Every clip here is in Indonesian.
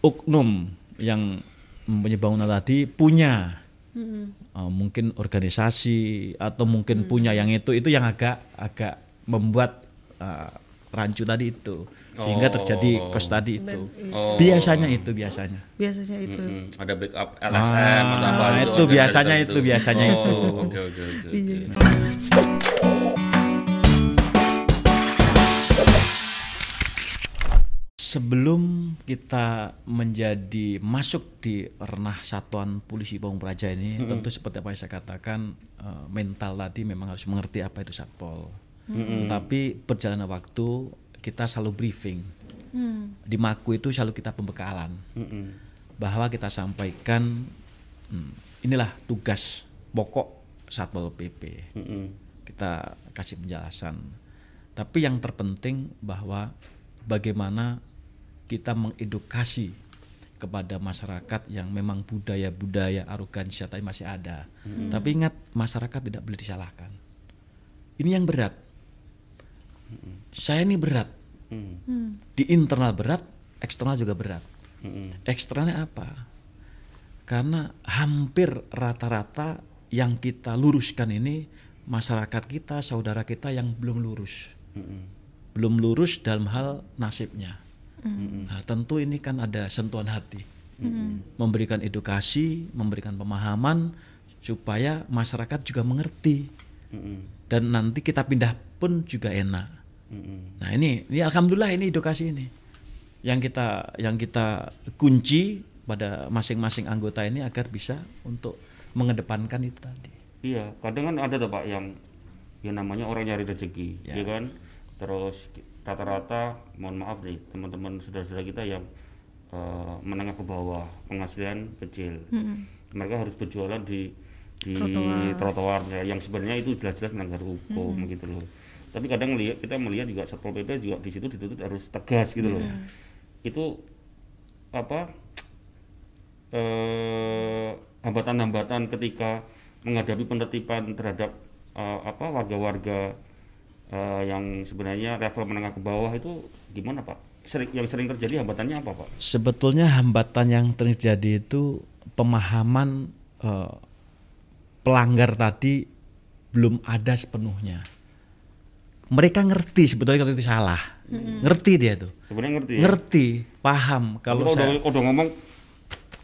oknum yang mempunyai bangunan tadi punya uh, mungkin organisasi atau mungkin punya yang itu itu yang agak agak membuat uh, rancu tadi itu sehingga Oh. terjadi kos tadi itu Oh. biasanya itu biasanya biasanya itu Mm, ada backup LSM atau apa Ah, itu organisasi biasanya tertentu. itu, biasanya Oh, itu. Oke oke oke. Sebelum kita menjadi masuk di ranah satuan polisi Pamung Praja ini tentu seperti apa yang saya katakan eh, mental tadi memang harus mengerti apa itu satpol. Tetapi berjalannya waktu kita selalu briefing Hmm. di Maku itu selalu kita pembekalan Mm-mm. bahwa kita sampaikan hmm, inilah tugas pokok satpol pp. Mm-mm. Kita kasih penjelasan. Tapi yang terpenting bahwa bagaimana kita mengedukasi kepada masyarakat yang memang budaya-budaya arogansi tadi masih ada. Tapi ingat masyarakat tidak boleh disalahkan. Ini yang berat. Saya ini berat. Mm. Hmm. Di internal berat, eksternal juga berat. Mm-mm. Eksternalnya apa? Karena hampir rata-rata yang kita luruskan ini masyarakat kita, saudara kita yang belum lurus. Mm-mm. Belum lurus dalam hal nasibnya. Nah, tentu ini kan ada sentuhan hati. Memberikan edukasi, memberikan pemahaman supaya masyarakat juga mengerti Mm-mm. dan nanti kita pindah pun juga enak. Mm-mm. Nah ini, ini alhamdulillah ini edukasi ini yang kita yang kita kunci pada masing-masing anggota ini agar bisa untuk mengedepankan itu tadi. Iya, kadang kan ada tuh Pak yang yang namanya orang nyari rezeki, Ya. ya kan? Terus rata-rata, mohon maaf nih teman-teman saudara-saudara kita yang eh, menengah ke bawah, penghasilan kecil, mereka harus berjualan di di Trotoar. trotoar ya, yang sebenarnya itu jelas-jelas melanggar hukum gitu loh. Tapi kadang lihat kita melihat juga satpol pp juga di situ dituntut harus tegas gitu loh. Itu apa? eh, hambatan-hambatan ketika menghadapi penertiban terhadap eh, apa warga-warga eh, yang sebenarnya level menengah ke bawah itu gimana Pak? Sering, yang sering terjadi hambatannya apa Pak? Sebetulnya hambatan yang terjadi itu pemahaman eh, pelanggar tadi belum ada sepenuhnya. Mereka ngerti sebetulnya kalau itu salah, ngerti dia tuh, Sebenarnya ngerti ya? ngerti, paham kalau Kalau saya udah, udah ngomong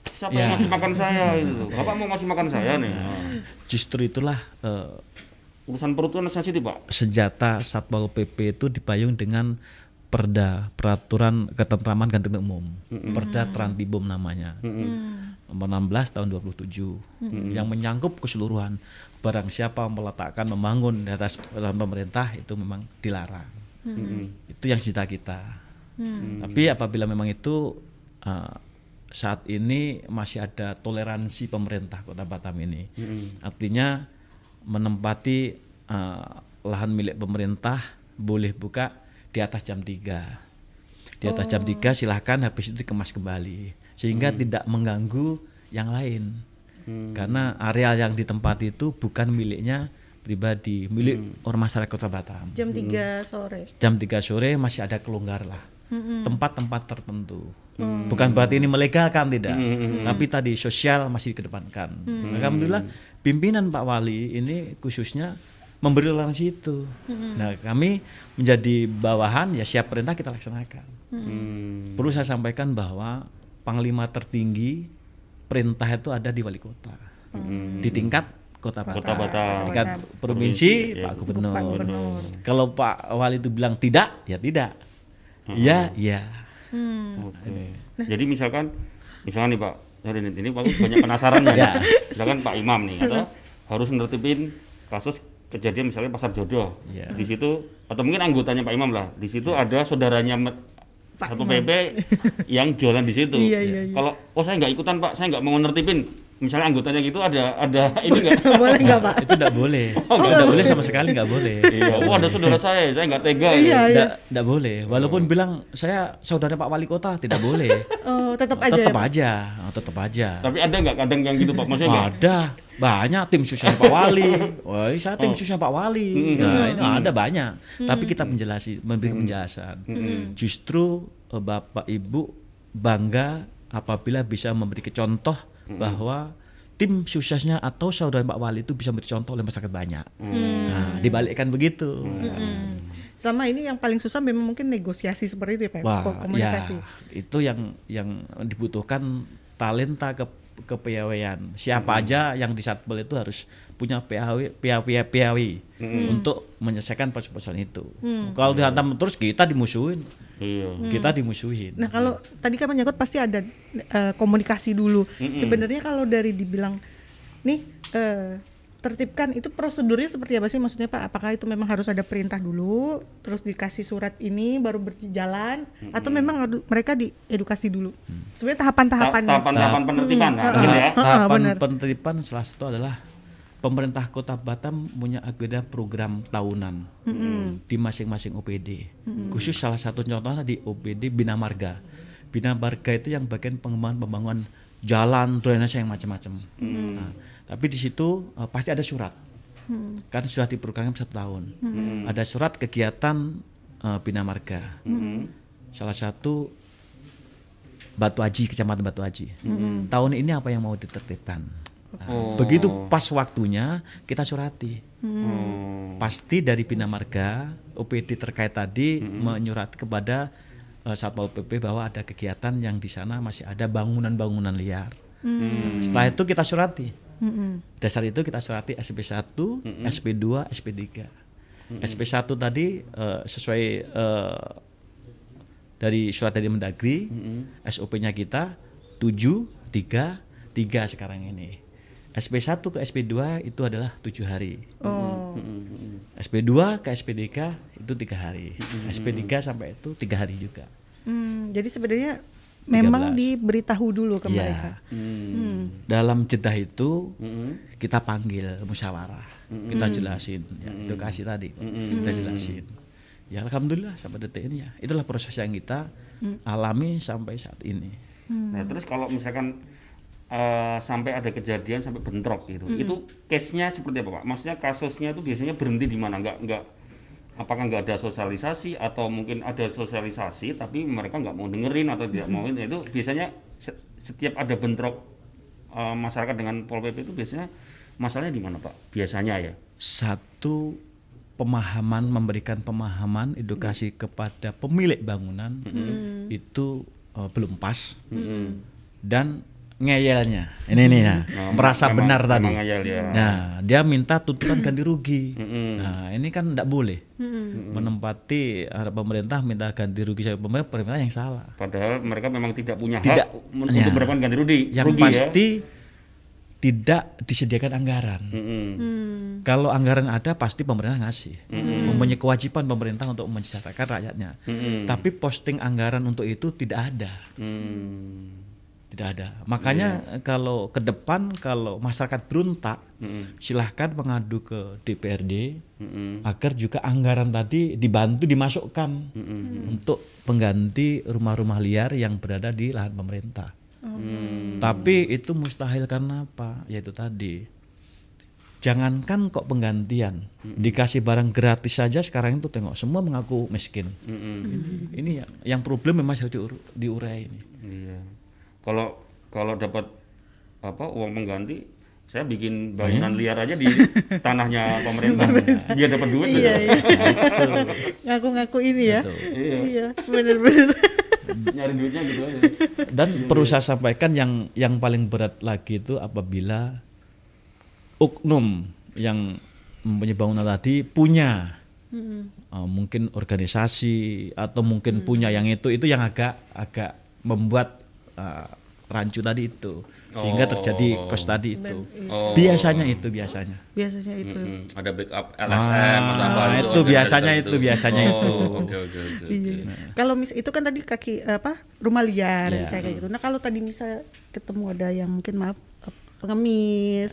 siapa yang Ya. masih makan saya gitu. Bapak mau masih makan saya nih. justru itulah eh, Urusan perut itu sensitif Pak. senjata Satpol PP itu dipayung dengan Perda Peraturan Ketentraman Ganti Umum. Perda Trantibum namanya. Nomor 16 tahun 27 yang menyangkup keseluruhan barang siapa meletakkan membangun di atas pemerintah itu memang dilarang. Mm-mm. Itu yang cita kita. Tapi apabila memang itu uh, saat ini masih ada toleransi pemerintah Kota Batam ini. Mm-mm. Artinya menempati uh, lahan milik pemerintah boleh buka di atas jam 3. Di atas jam 3 silahkan habis itu dikemas kembali sehingga tidak mengganggu yang lain. Karena areal yang ditempati itu bukan miliknya pribadi, milik orang masyarakat Kota Batam. jam 3 sore Jam 3 sore masih ada kelonggar lah. Tempat-tempat tertentu. Bukan berarti ini melegalkan tidak, tapi tadi sosial masih dikedepankan. Alhamdulillah pimpinan Pak Wali ini khususnya memberi toleransi itu. Nah, kami menjadi bawahan ya siap perintah kita laksanakan. Hmm. Perlu saya sampaikan bahwa panglima tertinggi perintah itu ada di wali kota. Di tingkat kota Batam. Kota Batam. Tingkat provinsi Iya. Pak Gubernur. Pak Gubernur. Kalau Pak Wali itu bilang tidak, ya tidak. Iya, iya. Hmm. Oke. Jadi misalkan, misalkan nih Pak, sorry nih, ini Pak banyak penasaran ya. Ya. Misalkan Pak Imam nih, atau harus nertipin kasus kejadian misalnya pasar jodoh. Ya. Di situ atau mungkin anggotanya Pak Imam lah. Di situ ada saudaranya Pak satu Imam. PP yang jualan di situ. Iya, iya, iya. Kalau oh saya nggak ikutan Pak, saya nggak mau nertipin. Misalnya anggotanya gitu ada ada ini nggak? boleh nggak pak Itu tidak boleh. Tidak boleh sama sekali nggak boleh. Iya, oh ada saudara saya, saya nggak tega. Iya, gitu. iya. Tidak, tidak boleh. Walaupun bilang saya saudara Pak Wali Kota, tidak boleh. oh tetap aja tetap ya, aja, oh, tetap aja. Tapi ada nggak kadang yang gitu Pak? Maksudnya? Ada banyak tim susah Pak Wali. Wah, saya tim susah Pak Wali. Nah, ini ada banyak. Tapi kita menjelasi, memberi penjelasan. Justru eh, Bapak Ibu bangga apabila bisa memberi contoh bahwa tim suksesnya atau saudara Pak Wali itu bisa memberi contoh oleh masyarakat banyak. Nah, dibalikkan begitu. Hmm. Selama ini yang paling susah memang mungkin negosiasi seperti itu ya Pak, Wah, ko- komunikasi. ya itu yang yang dibutuhkan talenta ke kepiawaian. Siapa aja yang di Satpol itu harus punya PAW PAW PAW untuk menyelesaikan persoalan itu. Kalau dihantam terus kita dimusuhin. Iya. Kita dimusuhin. Nah kalau tadi kan menyangkut pasti ada eh, komunikasi dulu. Sebenarnya kalau dari dibilang nih eh, tertibkan itu prosedurnya seperti apa sih maksudnya Pak? Apakah itu memang harus ada perintah dulu, terus dikasih surat ini baru berjalan, atau memang mereka diedukasi dulu? Sebenarnya Ta- tahapan-tahapannya. Tahapan-tahapan penertiban Hmm. nah, gitu ya. ah, ah, Tahapan penerimaan salah satu adalah pemerintah Kota Batam punya agenda program tahunan di masing-masing OPD. Khusus salah satu contohnya di OPD Bina Marga. Bina Marga itu yang bagian pengembangan pembangunan jalan, drainase yang macam-macam. Nah, tapi di situ eh, pasti ada surat. Kan sudah diprogramkan satu tahun. Ada surat kegiatan eh, Bina Marga. Salah satu Batu Aji, Kecamatan Batu Aji. Tahun ini apa yang mau ditertibkan? Oh. Begitu pas waktunya kita surati. Oh. Pasti dari Bina Marga, OPD terkait tadi menyurat kepada eh, Satpol PP bahwa ada kegiatan yang di sana masih ada bangunan-bangunan liar. Setelah itu kita surati. Mm-mm. Dasar itu kita surati SP1, SP2, SP3. SP1 tadi eh, sesuai eh, dari surat dari Mendagri, SOP-nya kita 7, 3, 3 sekarang ini. SP1 ke SP2 itu adalah tujuh hari. Oh. SP2 ke SP3 itu tiga hari. SP3 sampai itu tiga hari juga. Hmm, jadi sebenarnya memang 13. diberitahu dulu ke Iya. mereka. Hmm. Dalam jeda itu Mm-mm. kita panggil musyawarah, kita jelasin ya, edukasi tadi, kita jelasin. Ya alhamdulillah sampai detik ini ya, itulah proses yang kita alami sampai saat ini. Nah, terus kalau misalkan eh, sampai ada kejadian sampai bentrok gitu, itu case-nya seperti apa Pak? Maksudnya kasusnya itu biasanya berhenti di mana? Enggak enggak apakah nggak ada sosialisasi atau mungkin ada sosialisasi tapi mereka nggak mau dengerin atau tidak mau itu biasanya se- setiap ada bentrok eh, masyarakat dengan Pol PP itu biasanya masalahnya di mana Pak? Biasanya ya. Satu pemahaman memberikan pemahaman edukasi kepada pemilik bangunan itu eh, belum pas. Dan ngeyelnya ini nih ya Nah, merasa memang- benar tadi. memang ngeyel ya. Nah dia minta tuntutan ganti rugi. Nah ini kan tidak boleh menempati ada pemerintah minta ganti rugi saya pemerintah pemerintah yang salah. Padahal mereka memang tidak punya Tidak, hak men- ya. untuk mendapatkan ganti rugi. Yang rugi ya. pasti tidak disediakan anggaran. Hmm. Kalau anggaran ada pasti pemerintah ngasih, mempunyai kewajiban pemerintah untuk mensejahterakan rakyatnya. Tapi posting anggaran untuk itu tidak ada, Hmm. Tidak ada. Makanya kalau ke depan kalau masyarakat berontak, Mm-mm. silahkan mengadu ke DPRD Mm-mm. agar juga anggaran tadi dibantu dimasukkan untuk pengganti rumah-rumah liar yang berada di lahan pemerintah. Hmm. Tapi itu mustahil karena apa? Yaitu tadi. Jangankan kok penggantian, dikasih barang gratis saja sekarang itu tengok semua mengaku miskin. Mm-mm. Ini yang, yang problem memang harus diur, diurai ini. Iya. Kalau kalau dapat apa uang pengganti, saya bikin bangunan liar aja di tanahnya pemerintah. Biar dapat duit. Iya, gitu. iya. Ngaku-ngaku ini ya. Betul. Iya. Iya, benar-benar. Nyari duitnya gitu aja. Dan perlu saya sampaikan yang yang paling berat lagi itu apabila oknum yang mempunyai bangunan tadi punya uh, mungkin organisasi atau mungkin punya yang itu itu yang agak agak membuat uh, rancu tadi itu sehingga Oh. terjadi kos tadi itu Oh. biasanya itu biasanya Biasanya itu. Mm-mm. Ada backup LSM Ah, atau apa itu ada biasanya cerita itu, biasanya oh, itu. Oke oke oke. Iya. oke. Kalau mis itu kan tadi kaki apa rumah liar Iya. misalnya kayak gitu. Nah kalau tadi misal ketemu ada yang mungkin maaf pengemis,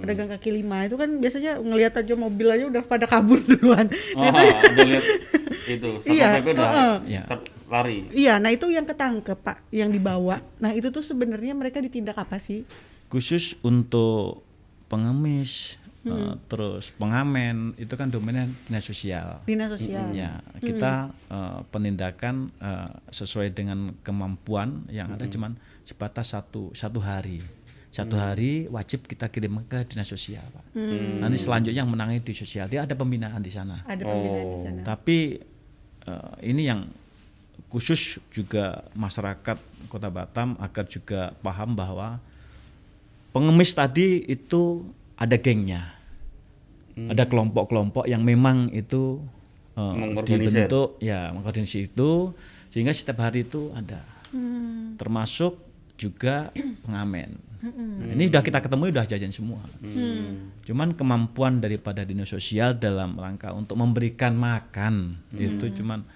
pedagang kaki lima itu kan biasanya ngelihat aja mobil aja udah pada kabur duluan. Oh, Nah, itu- lihat itu. Satpol Iya, PP udah heeh. Iya. lari. Iya, nah itu yang ketangkep pak, yang dibawa. Nah itu tuh sebenarnya mereka ditindak apa sih? khusus untuk pengemis eh, terus pengamen itu kan domainnya dinas sosial. Dinas sosial. Ya, kita eh, penindakan eh, sesuai dengan kemampuan yang ada cuman sebatas satu satu hari. Satu hari wajib kita kirim ke dinas sosial, Pak. Nanti selanjutnya yang menangani di sosial dia ada pembinaan di sana. Ada pembinaan di Oh. sana. Tapi eh, ini yang khusus juga masyarakat Kota Batam agar juga paham bahwa pengemis tadi itu ada gengnya, ada kelompok-kelompok yang memang itu Mengorganisir. dibentuk ya mengkoordinasi itu sehingga setiap hari itu ada, termasuk juga pengamen. Nah, ini udah kita ketemu udah jajan semua. Cuman kemampuan daripada dinas sosial dalam rangka untuk memberikan makan itu cuman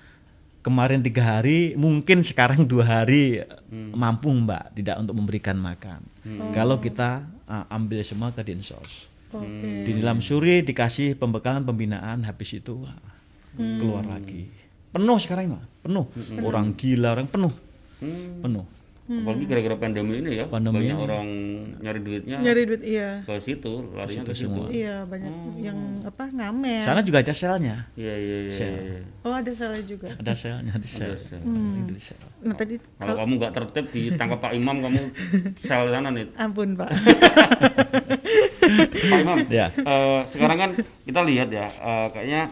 kemarin tiga hari mungkin sekarang dua hari mampu mbak tidak untuk memberikan makan. Kalau kita uh, ambil semua ke dinsos. Oke. Di dalam suri dikasih pembekalan pembinaan habis itu wah, keluar lagi. Penuh sekarang mah penuh. Orang gila orang penuh. Penuh. Apalagi gara-gara pandemi ini ya, Pandemi banyak ini. orang nyari duitnya Nyari duit iya. ke situ, larinya ke situ. semua. Iya, banyak yang apa ngamen. Sana juga ada selnya. Iya iya iya. Sel. iya. Oh, ada salah juga. Ada selnya di sel. Ada. Di sel. Nah, tadi Kalau kamu nggak tertib ditangkap Pak Imam, kamu sel sana nih. ampun, Pak. Pak Imam, Ya. eh, sekarang kan kita lihat ya, eh, kayaknya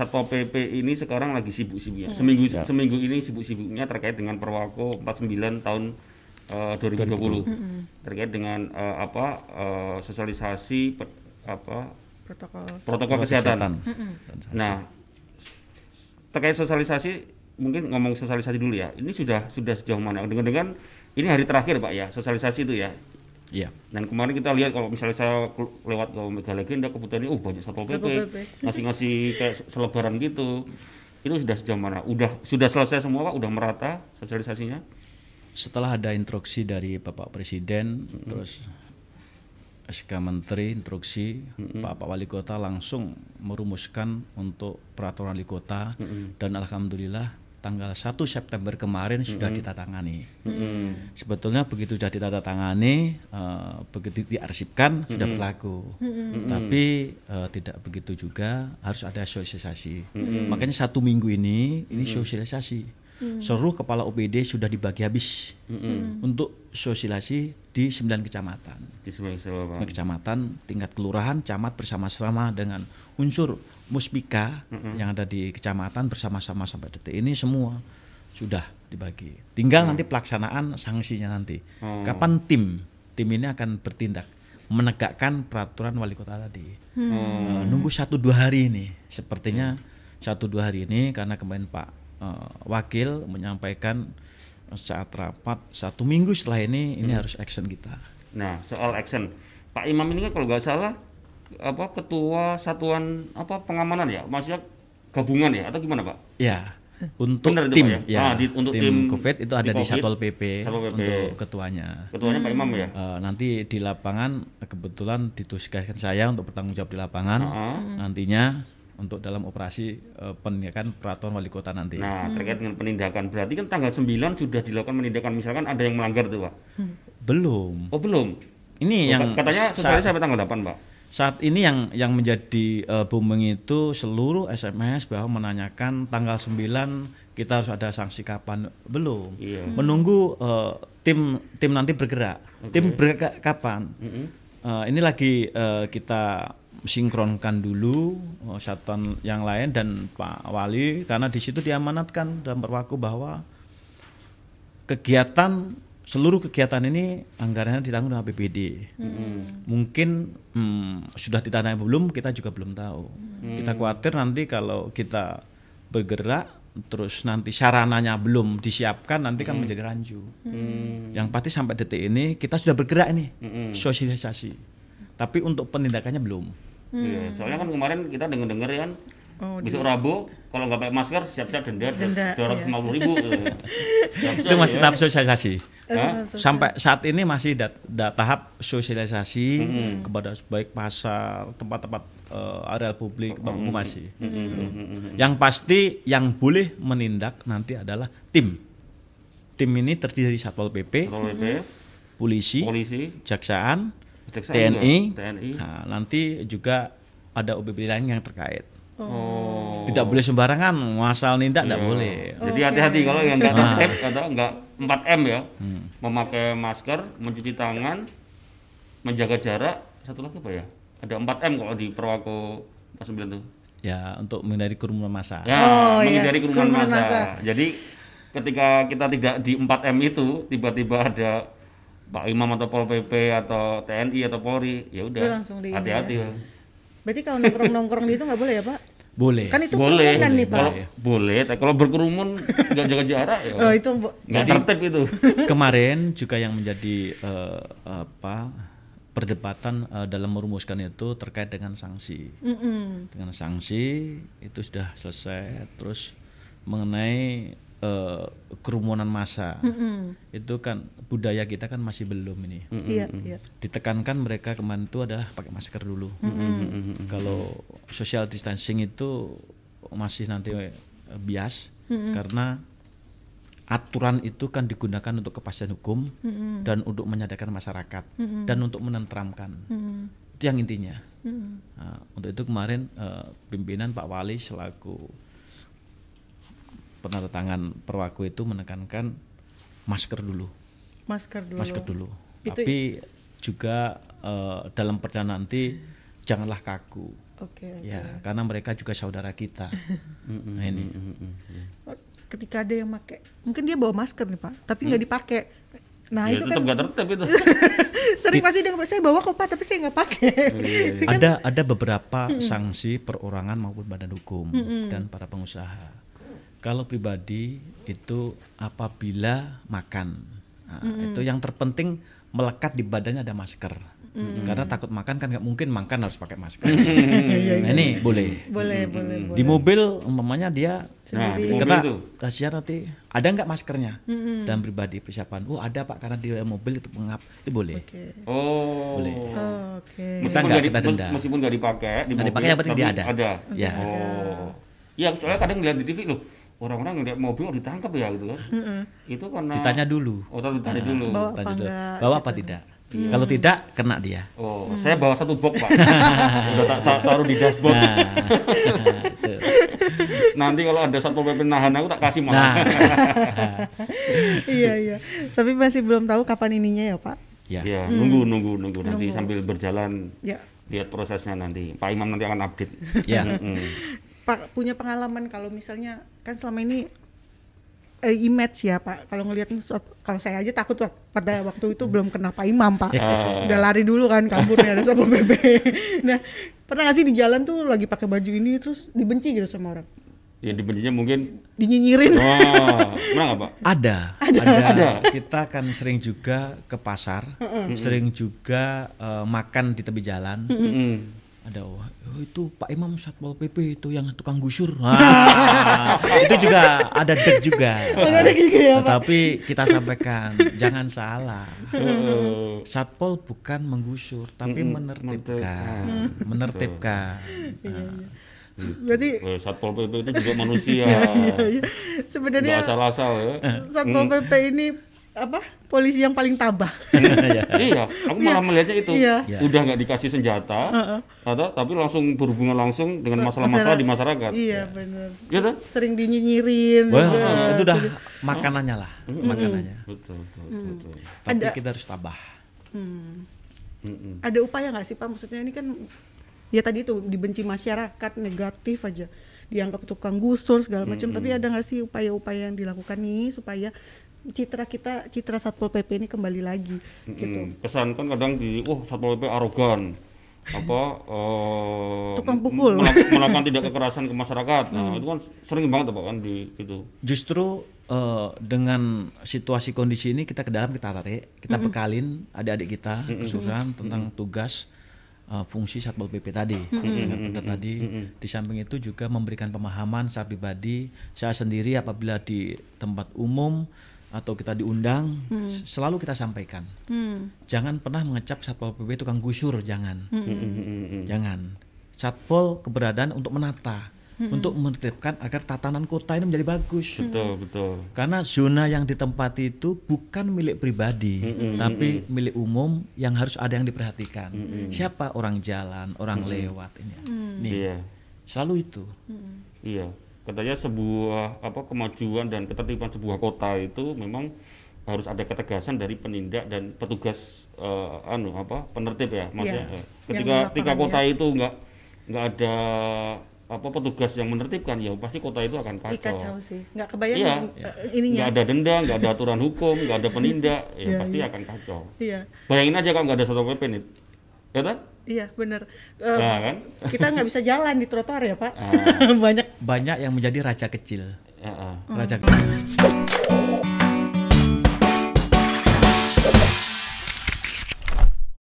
Satpol PP ini sekarang lagi sibuk-sibuknya. Seminggu seminggu ini sibuk-sibuknya terkait dengan Perwako 49 tahun eh, 2020 terkait dengan eh, apa eh, sosialisasi pe- apa Protokol. protokol kesehatan. Nah, terkait sosialisasi mungkin ngomong sosialisasi dulu ya. Ini sudah sudah sejauh mana? Dengan-dengan ini hari terakhir Pak ya, sosialisasi itu ya. Iya. Dan kemarin kita lihat kalau misalnya saya lewat ke Mega Legenda kebetulan oh banyak satpol PP ngasih-ngasih kayak se- selebaran gitu. Itu sudah sejauh mana? Udah sudah selesai semua Pak? Udah merata sosialisasinya? Setelah ada instruksi dari Bapak Presiden, terus SK Menteri instruksi, Pak Pak Wali Kota langsung merumuskan untuk peraturan wali kota dan alhamdulillah tanggal 1 September kemarin sudah ditatangani. Sebetulnya begitu sudah ditandatangani, eh, begitu diarsipkan sudah berlaku. Tapi eh, tidak begitu juga harus ada sosialisasi. Makanya satu minggu ini ini sosialisasi. Seluruh kepala OPD sudah dibagi habis untuk sosialisasi di 9 kecamatan. Di sebelah sebelah Pak. Sembilan kecamatan tingkat kelurahan, camat bersama-sama dengan unsur muspika yang ada di kecamatan bersama-sama sampai detik ini semua sudah dibagi. Tinggal nanti pelaksanaan sanksinya nanti. Oh. Kapan tim tim ini akan bertindak menegakkan peraturan wali kota tadi. Eh, nunggu satu dua hari ini. Sepertinya satu dua hari ini karena kemarin Pak eh, Wakil menyampaikan saat rapat satu minggu setelah ini ini harus action kita. Nah, soal action. Pak Imam ini kan kalau nggak salah apa ketua satuan apa pengamanan ya? Maksudnya gabungan ya atau gimana, Pak? Ya, untuk Benar itu, tim Pak, ya? ya, Ah, di- untuk tim, tim COVID itu ada di COVID, Satpol PP, Satpol PP. untuk ketuanya. Ketuanya Pak Imam ya? Eh, nanti di lapangan kebetulan ditugaskan saya untuk bertanggung jawab di lapangan. Heeh. Nantinya untuk dalam operasi eh, penindakan peraturan wali kota nanti. Nah, terkait dengan penindakan. Berarti kan tanggal 9 sudah dilakukan penindakan misalkan ada yang melanggar tuh, Pak. Belum. Oh, belum. Ini Oh, yang katanya sosialisasi sampai tanggal 8, Pak. Saat ini yang yang menjadi eh, booming itu seluruh SMS bahwa menanyakan tanggal 9 kita harus ada sanksi kapan belum. Iya. menunggu eh, tim tim nanti bergerak. Tim bergerak kapan? Eh, ini lagi eh, kita sinkronkan dulu eh, satuan yang lain dan Pak Wali karena di situ diamanatkan dalam berwaku bahwa kegiatan seluruh kegiatan ini anggarannya ditanggung dengan APBD. Mungkin hmm, sudah ditandai belum kita juga belum tahu. Kita khawatir nanti kalau kita bergerak terus nanti sarananya belum disiapkan nanti kan menjadi rancu. Yang pasti sampai detik ini kita sudah bergerak ini sosialisasi. Tapi untuk penindakannya belum. Iya, soalnya kan kemarin kita dengar-dengar ya kan Oh, besok Rabu kalau nggak pakai masker siap-siap denda Denda, dua ratus lima puluh ribu. eh. Siap-siap Itu masih ya. tahap sosialisasi. Hah? Sampai saat ini masih dat- da- tahap sosialisasi kepada baik pasar, tempat-tempat eh, areal publik, umum masih. Yang pasti yang boleh menindak nanti adalah tim. Tim ini terdiri dari Satpol PP, Satpol PP, polisi, polisi, jaksaan, Kejaksaan TNI, juga, TNI. Nah, nanti juga ada OBB lain yang terkait. Oh. Tidak boleh sembarangan, ngasal nindak tidak Iya. boleh. Jadi hati-hati kalau yang nggak Nah. tertib atau nggak 4M ya, Hmm. memakai masker, mencuci tangan, menjaga jarak, satu lagi apa ya? Ada 4M kalau di Perwako 49 tuh. Ya, untuk menghindari kerumunan massa. Ya, Oh, iya. menghindari kerumunan Kerumunan massa. massa. Jadi ketika kita tidak di 4M itu, tiba-tiba ada Pak Imam atau Pol PP atau TNI atau Polri, ya udah hati-hati ya. Berarti kalau nongkrong-nongkrong di itu nggak boleh ya Pak? Boleh. Kan itu boleh, kerumunan nih Pak. kalau boleh, tapi kalau berkerumun nggak jaga jarak ya Oh itu nggak tertib itu. Kemarin juga yang menjadi eh, apa perdebatan eh, dalam merumuskan itu terkait dengan sanksi. Mm-mm. Dengan sanksi itu sudah selesai. Terus mengenai eh, kerumunan massa Mm-mm. itu kan budaya kita kan masih belum ini. Iya iya. Ditekankan mereka kemarin itu adalah pakai masker dulu. Kalau social distancing itu masih nanti eh, bias karena aturan itu kan digunakan untuk kepastian hukum dan untuk menyadarkan masyarakat dan untuk menenteramkan. Mm-mm. Itu yang intinya. Mm-mm. Nah, untuk itu kemarin eh, pimpinan Pak Wali selaku penandatangan perwaku itu menekankan masker dulu, Masker dulu. masker dulu. Itu- Tapi juga eh, dalam perjalanan nanti janganlah kaku. Oke. Ya, karena mereka juga saudara kita. nah, ini. Oh, Ketika ada yang pakai, mungkin dia bawa masker nih Pak, tapi nggak dipakai. Nah ya, itu tetap kan nggak tertib itu. sering pasti dia saya bawa kok Pak, tapi saya nggak pakai. Ada ada beberapa sanksi perorangan maupun badan hukum dan para pengusaha. Kalau pribadi itu apabila makan, nah, itu yang terpenting melekat di badannya ada masker. Karena takut makan kan nggak mungkin makan harus pakai masker. nah, ini boleh. boleh boleh boleh. Di mobil umpamanya dia Nah, di mobil kita itu. rahasia nanti ada nggak maskernya dan pribadi persiapan. Oh ada pak karena di mobil itu pengap itu boleh. Oke. Oh. Boleh. Oh, Oke. Kita Meskipun nggak, di- kita denda. mes- Meskipun nggak dipakai di Nggak mobil, dipakai, yang penting tapi dia ada. Ada. Ya. Oh. Iya, soalnya kadang ngeliat di TV loh, orang-orang ngeliat mobil oh, ditangkap ya gitu kan. Itu karena Ditanya dulu. Oh, tapi ditanya dulu. Bawa Tanya apa dulu, enggak? Bawa apa tidak? Kalau tidak kena dia. Oh, saya bawa satu box, Pak. Udah tak sa- taruh di dashboard. Nah. Nanti kalau ada satpol pp nahan aku tak kasih nah, malah. iya iya. Tapi masih belum tahu kapan ininya ya Pak. ya. ya, nunggu nunggu nunggu nanti sambil berjalan Ya. lihat prosesnya nanti. Pak Imam nanti akan update. Ya. Mm. Pak punya pengalaman kalau misalnya kan selama ini eh, image ya Pak. Kalau ngelihat kalau saya aja takut Pak. pada waktu itu belum kena Pak Imam Pak. Udah lari dulu kan kaburnya ada satpol pp. nah pernah nggak sih di jalan tuh lagi pakai baju ini terus dibenci gitu sama orang? Ya dibencinya mungkin Dinyinyirin. Wah, pernah nggak Pak? Ada, ada, Kita kan sering juga ke pasar, sering juga eh, makan di tepi jalan. Mm. Ada oh, oh, itu Pak Imam Satpol PP itu yang tukang gusur. Wah, itu juga ada dek juga. Oh, ada gitu ya, Pak. Tapi kita sampaikan jangan salah. Oh. Satpol bukan menggusur, tapi menertibkan, menertibkan. Nah, Berarti Eh, Satpol PP itu juga manusia. iya, sebenarnya Nggak asal-asal ya. satpol pp ini apa polisi yang paling tabah. iya, aku malah melihatnya itu. Iya. Iya. Udah nggak dikasih senjata, atau tapi langsung berhubungan langsung dengan masalah-masalah di masyarakat. Iya benar. Iya tuh? Sering dinyinyirin. Wah, juga. itu udah makanannya lah, makanannya. Betul, betul, betul. Tapi Ada- kita harus tabah. Hmm. Mm-mm. Ada upaya nggak sih Pak? Maksudnya ini kan ya tadi itu dibenci masyarakat negatif aja dianggap tukang gusur segala macam tapi ada nggak sih upaya-upaya yang dilakukan nih supaya citra kita citra satpol pp ini kembali lagi gitu. Mm, kesan kan kadang di wah satpol pp arogan. Apa eh, Tukang pukul. melak- melakukan tidak kekerasan ke masyarakat. Nah itu kan sering banget pak kan di itu. Justru eh, dengan situasi kondisi ini kita ke dalam kita tarik, kita bekalin adik-adik kita kesusahan tentang tugas eh, fungsi satpol pp tadi. Dengan benar tadi di samping itu juga memberikan pemahaman secara pribadi saya sendiri apabila di tempat umum atau kita diundang selalu kita sampaikan hmm. jangan pernah mengecap satpol pp tukang gusur jangan Mm-mm. jangan satpol keberadaan untuk menata untuk menertibkan agar tatanan kota ini menjadi bagus. Betul, betul. Karena zona yang ditempati itu bukan milik pribadi, tapi milik umum yang harus ada yang diperhatikan. Siapa orang jalan, orang lewat ini. Nih, Iya. selalu itu. Iya, katanya sebuah apa kemajuan dan ketertiban sebuah kota itu memang harus ada ketegasan dari penindak dan petugas eh, anu apa penertib ya, maksudnya. Iya, eh, yang ketika ketika lapangan, kota ya. itu nggak nggak ada apa petugas yang menertibkan, ya pasti kota itu akan kacau. kacau sih nggak kebayang Iya. eh, ininya Nggak ada denda, nggak ada aturan hukum, nggak ada penindak, ya Iya, pasti iya. akan kacau. iya Bayangin aja kalau nggak ada satpol pp nih, ya tak? iya bener Eh, Nah, kan? kita nggak bisa jalan di trotoar ya pak Ah. banyak Banyak yang menjadi raja kecil. Ya, ah. Raja kecil.